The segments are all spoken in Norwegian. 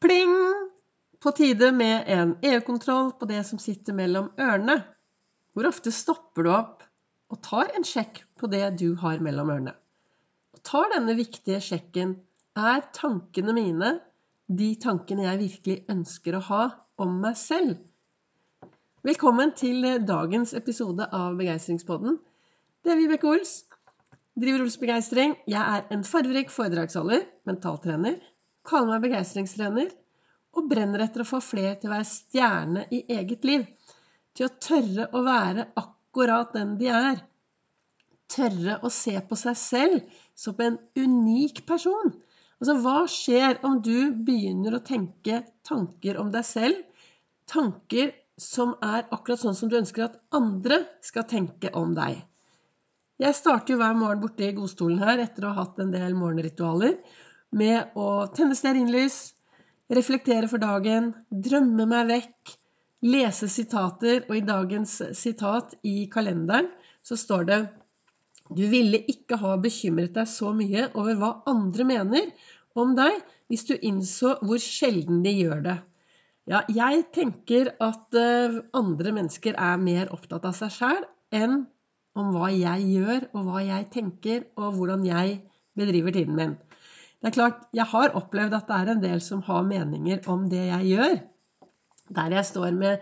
Pling! På tide med en EU-kontroll på det som sitter mellom ørene. Hvor ofte stopper du opp og tar en sjekk på det du har mellom ørene? Og tar denne viktige sjekken er tankene mine de tankene jeg virkelig ønsker å ha om meg selv? Velkommen til dagens episode av Begeistringspodden. Det er Vibeke Ols. Driver Ols Begeistring. Jeg er en farverik foredragsholder, mentaltrener, kaller meg begeistringstrener og brenner etter å få flere til å være stjerne i eget liv. Til å tørre å være akkurat den de er. Tørre å se på seg selv som en unik person. Altså, hva skjer om du begynner å tenke tanker om deg selv? Tanker som er akkurat sånn som du ønsker at andre skal tenke om deg. Jeg starter jo hver morgen borte i godstolen her etter å ha hatt en del morgenritualer med å tenne stearinlys, reflektere for dagen, drømme meg vekk, lese sitater, og i dagens sitat i kalenderen så står det Du ville ikke ha bekymret deg så mye over hva andre mener om deg hvis du innså hvor sjelden de gjør det. Ja, jeg tenker at uh, andre mennesker er mer opptatt av seg sjæl enn om hva jeg gjør, og hva jeg tenker, og hvordan jeg bedriver tiden min. Det er klart, jeg har opplevd at det er en del som har meninger om det jeg gjør. Der jeg står med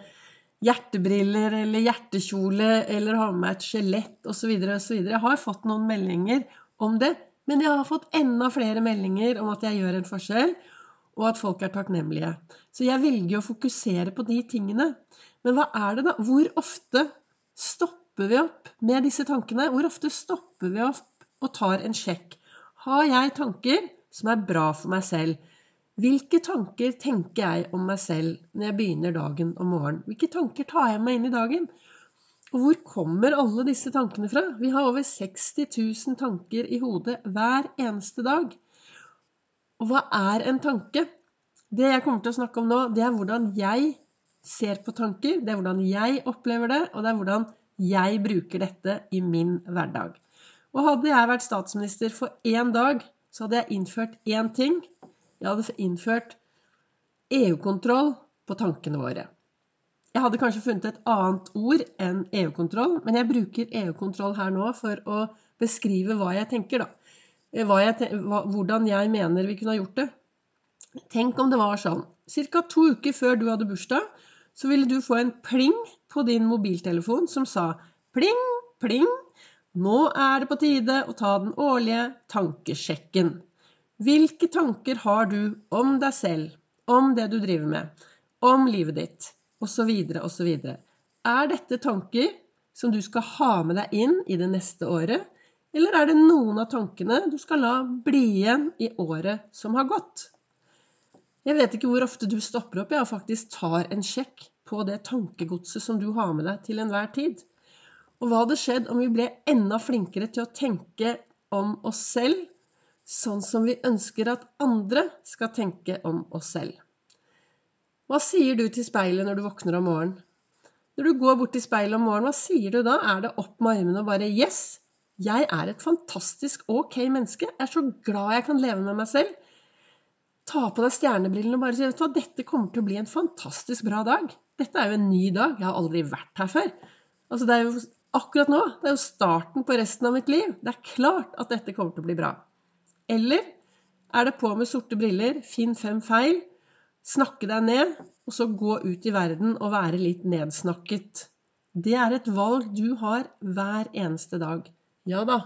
hjertebriller eller hjertekjole eller har med meg et skjelett osv. osv. Jeg har fått noen meldinger om det, men jeg har fått enda flere meldinger om at jeg gjør en forskjell, og at folk er takknemlige. Så jeg velger å fokusere på de tingene. Men hva er det, da? Hvor ofte stopper vi opp med disse tankene? Hvor ofte stopper vi opp og tar en sjekk? Har jeg tanker som er bra for meg selv. Hvilke tanker tenker jeg om meg selv når jeg begynner dagen om morgenen? Hvilke tanker tar jeg meg inn i dagen? Og hvor kommer alle disse tankene fra? Vi har over 60 000 tanker i hodet hver eneste dag. Og hva er en tanke? Det jeg kommer til å snakke om nå, det er hvordan jeg ser på tanker, det er hvordan jeg opplever det, og det er hvordan jeg bruker dette i min hverdag. Og hadde jeg vært statsminister for én dag, så hadde jeg innført én ting. Jeg hadde innført EU-kontroll på tankene våre. Jeg hadde kanskje funnet et annet ord enn EU-kontroll, men jeg bruker EU-kontroll her nå for å beskrive hva jeg tenker, da. Hva jeg, hva, hvordan jeg mener vi kunne ha gjort det. Tenk om det var sånn. Ca. to uker før du hadde bursdag, så ville du få en pling på din mobiltelefon som sa pling, pling, nå er det på tide å ta den årlige tankesjekken. Hvilke tanker har du om deg selv, om det du driver med, om livet ditt, osv., osv.? Er dette tanker som du skal ha med deg inn i det neste året, eller er det noen av tankene du skal la bli igjen i året som har gått? Jeg vet ikke hvor ofte du stopper opp ja, og faktisk tar en sjekk på det tankegodset som du har med deg til enhver tid. Og hva hadde skjedd om vi ble enda flinkere til å tenke om oss selv sånn som vi ønsker at andre skal tenke om oss selv? Hva sier du til speilet når du våkner om morgenen? Når du går bort til speilet om morgenen, hva sier du da? Er det opp med armene og bare Yes! Jeg er et fantastisk ok menneske. Jeg er så glad jeg kan leve med meg selv. Ta på deg stjernebrillene og bare si vet du hva, dette kommer til å bli en fantastisk bra dag. Dette er jo en ny dag. Jeg har aldri vært her før. Altså, det er jo akkurat nå. Det er jo starten på resten av mitt liv. Det er klart at dette kommer til å bli bra. Eller er det på med sorte briller, finn fem feil, snakke deg ned, og så gå ut i verden og være litt nedsnakket. Det er et valg du har hver eneste dag. Ja da,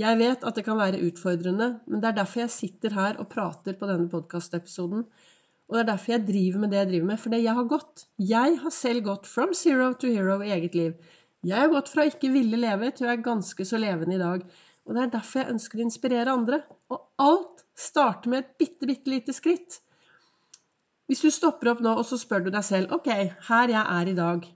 jeg vet at det kan være utfordrende, men det er derfor jeg sitter her og prater på denne podkastepisoden. Og det er derfor jeg driver med det jeg driver med. Fordi jeg har gått. Jeg har selv gått from zero to hero i eget liv. Jeg har gått fra ikke ville leve til å være ganske så levende i dag. Og det er derfor jeg ønsker å inspirere andre. Og alt starter med et bitte, bitte lite skritt. Hvis du stopper opp nå og så spør du deg selv OK, her jeg er i dag,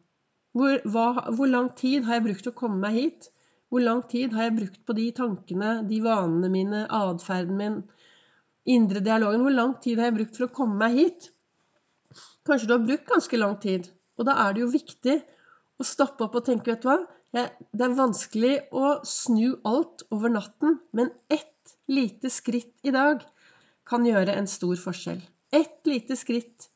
hvor, hva, hvor lang tid har jeg brukt å komme meg hit? Hvor lang tid har jeg brukt på de tankene, de vanene mine, atferden min, indre dialogen? Hvor lang tid har jeg brukt for å komme meg hit? Kanskje du har brukt ganske lang tid. Og da er det jo viktig å stoppe opp og tenke, vet du hva Det er vanskelig å snu alt over natten, men ett lite skritt i dag kan gjøre en stor forskjell. ett lite skritt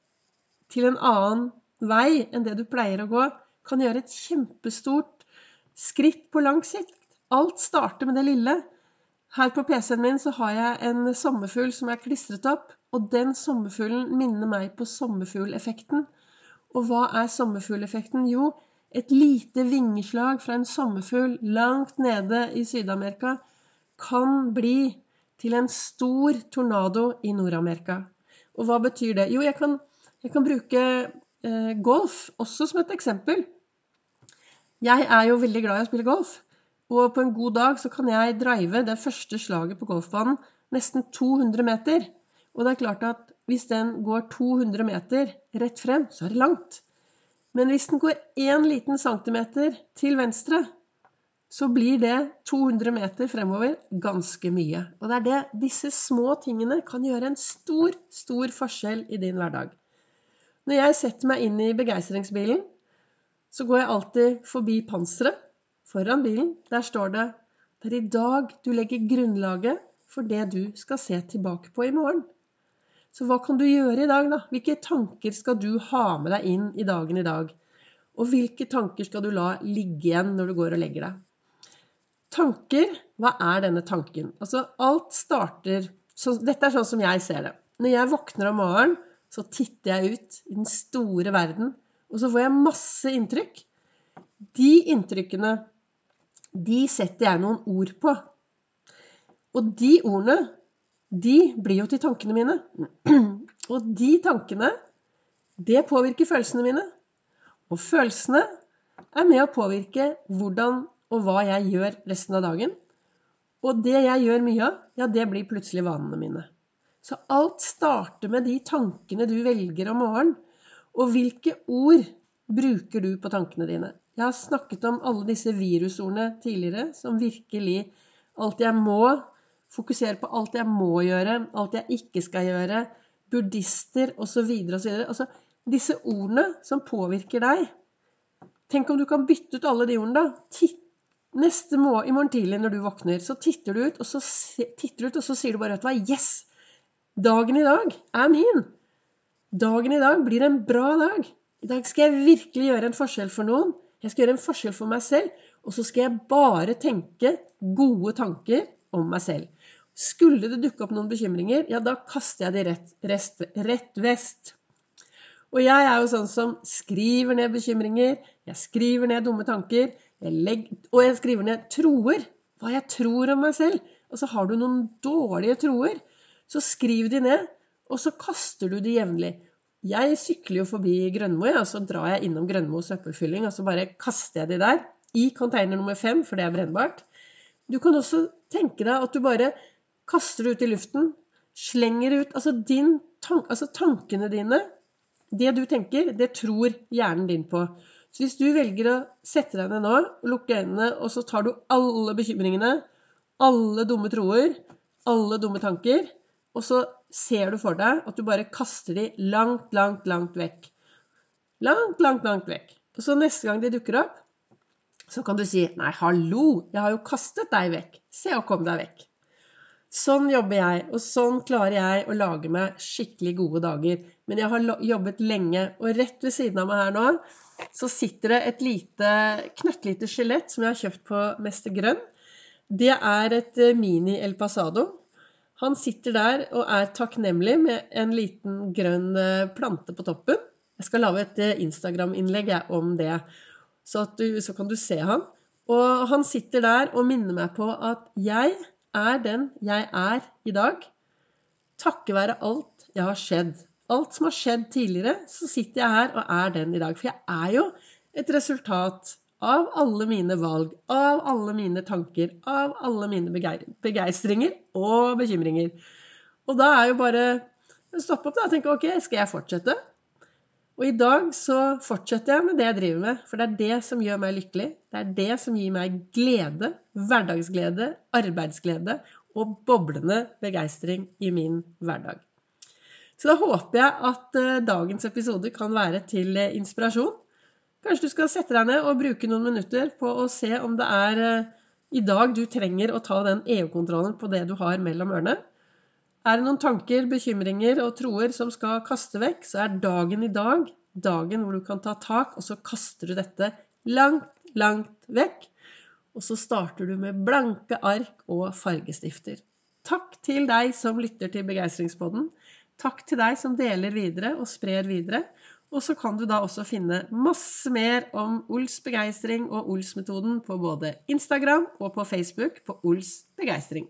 til en annen vei enn det du pleier å gå, kan gjøre et kjempestort skritt på lang sikt. Alt starter med det lille. Her på PC-en min så har jeg en sommerfugl som er klistret opp, og den sommerfuglen minner meg på sommerfugleffekten. Og hva er sommerfugleffekten? Jo, et lite vingeslag fra en sommerfugl langt nede i Syd-Amerika kan bli til en stor tornado i Nord-Amerika. Og hva betyr det? Jo, jeg kan, jeg kan bruke eh, golf også som et eksempel. Jeg er jo veldig glad i å spille golf. Og på en god dag så kan jeg drive det første slaget på golfbanen nesten 200 meter. Og det er klart at hvis den går 200 meter rett frem, så er det langt. Men hvis den går én liten centimeter til venstre, så blir det 200 meter fremover ganske mye. Og det er det disse små tingene kan gjøre en stor, stor forskjell i din hverdag. Når jeg setter meg inn i begeistringsbilen, så går jeg alltid forbi panseret foran bilen. Der står det det er i dag du legger grunnlaget for det du skal se tilbake på i morgen. Så hva kan du gjøre i dag, da? Hvilke tanker skal du ha med deg inn i dagen i dag? Og hvilke tanker skal du la ligge igjen når du går og legger deg? Tanker, hva er denne tanken? Altså, alt starter så, Dette er sånn som jeg ser det. Når jeg våkner om morgenen, så titter jeg ut i den store verden, og så får jeg masse inntrykk. De inntrykkene de setter jeg noen ord på. Og de ordene, de blir jo til tankene mine. Og de tankene, det påvirker følelsene mine. Og følelsene er med å påvirke hvordan og hva jeg gjør resten av dagen. Og det jeg gjør mye av, ja, det blir plutselig vanene mine. Så alt starter med de tankene du velger om morgenen. Og hvilke ord bruker du på tankene dine? Jeg har snakket om alle disse virusordene tidligere, som virkelig alt jeg må, fokusere på alt jeg må gjøre, alt jeg ikke skal gjøre, buddhister osv. osv. Altså disse ordene som påvirker deg. Tenk om du kan bytte ut alle de ordene, da. Neste morgen, I morgen tidlig når du våkner, så titter du ut, og så, titter ut, og så sier du bare at hva, Yes! Dagen i dag er min. Dagen i dag blir en bra dag. I dag skal jeg virkelig gjøre en forskjell for noen. Jeg skal gjøre en forskjell for meg selv, og så skal jeg bare tenke gode tanker om meg selv. Skulle det dukke opp noen bekymringer, ja, da kaster jeg de rett, rest, rett vest. Og jeg er jo sånn som skriver ned bekymringer, jeg skriver ned dumme tanker, jeg legger, og jeg skriver ned troer. Hva jeg tror om meg selv. Og så har du noen dårlige troer, så skriv de ned, og så kaster du de jevnlig. Jeg sykler jo forbi Grønmo, og så drar jeg innom Grønmo søppelfylling, og så bare kaster jeg de der i container nummer fem, for det er brennbart. Du kan også tenke deg at du bare kaster det ut i luften, slenger ut Altså, din, tank, altså tankene dine, det du tenker, det tror hjernen din på. Så hvis du velger å sette deg ned nå, lukke øynene, og så tar du alle bekymringene, alle dumme troer, alle dumme tanker, og så ser du for deg at du bare kaster de langt, langt, langt vekk. Langt, langt, langt vekk. Og så neste gang de dukker opp, så kan du si 'Nei, hallo, jeg har jo kastet deg vekk. Se og kom deg vekk'. Sånn jobber jeg, og sånn klarer jeg å lage meg skikkelig gode dager. Men jeg har jobbet lenge, og rett ved siden av meg her nå så sitter det et lite, knøttlite skjelett som jeg har kjøpt på Mester Grønn. Det er et eh, mini-El Pasado. Han sitter der og er takknemlig med en liten grønn eh, plante på toppen. Jeg skal lage et eh, Instagram-innlegg om det, så, du, så, kan du se han. Og han sitter der og minner meg på at jeg er den jeg er i dag. Takket være alt jeg har skjedd. Alt som har skjedd tidligere, så sitter jeg her og er den i dag. For jeg er jo et resultat av alle mine valg, av alle mine tanker, av alle mine begeistringer og bekymringer. Og da er jo bare stopp opp da, og tenke ok, skal jeg fortsette? Og i dag så fortsetter jeg med det jeg driver med, for det er det som gjør meg lykkelig. Det er det som gir meg glede, hverdagsglede, arbeidsglede og boblende begeistring i min hverdag. Så da håper jeg at eh, dagens episode kan være til eh, inspirasjon. Kanskje du skal sette deg ned og bruke noen minutter på å se om det er eh, i dag du trenger å ta den EU-kontrollen på det du har mellom ørene. Er det noen tanker, bekymringer og troer som skal kaste vekk, så er dagen i dag dagen hvor du kan ta tak, og så kaster du dette langt, langt vekk. Og så starter du med blanke ark og fargestifter. Takk til deg som lytter til Begeistringspodden. Takk til deg som deler videre og sprer videre. Og så kan du da også finne masse mer om Ols begeistring og Ols-metoden på både Instagram og på Facebook på Ols begeistring.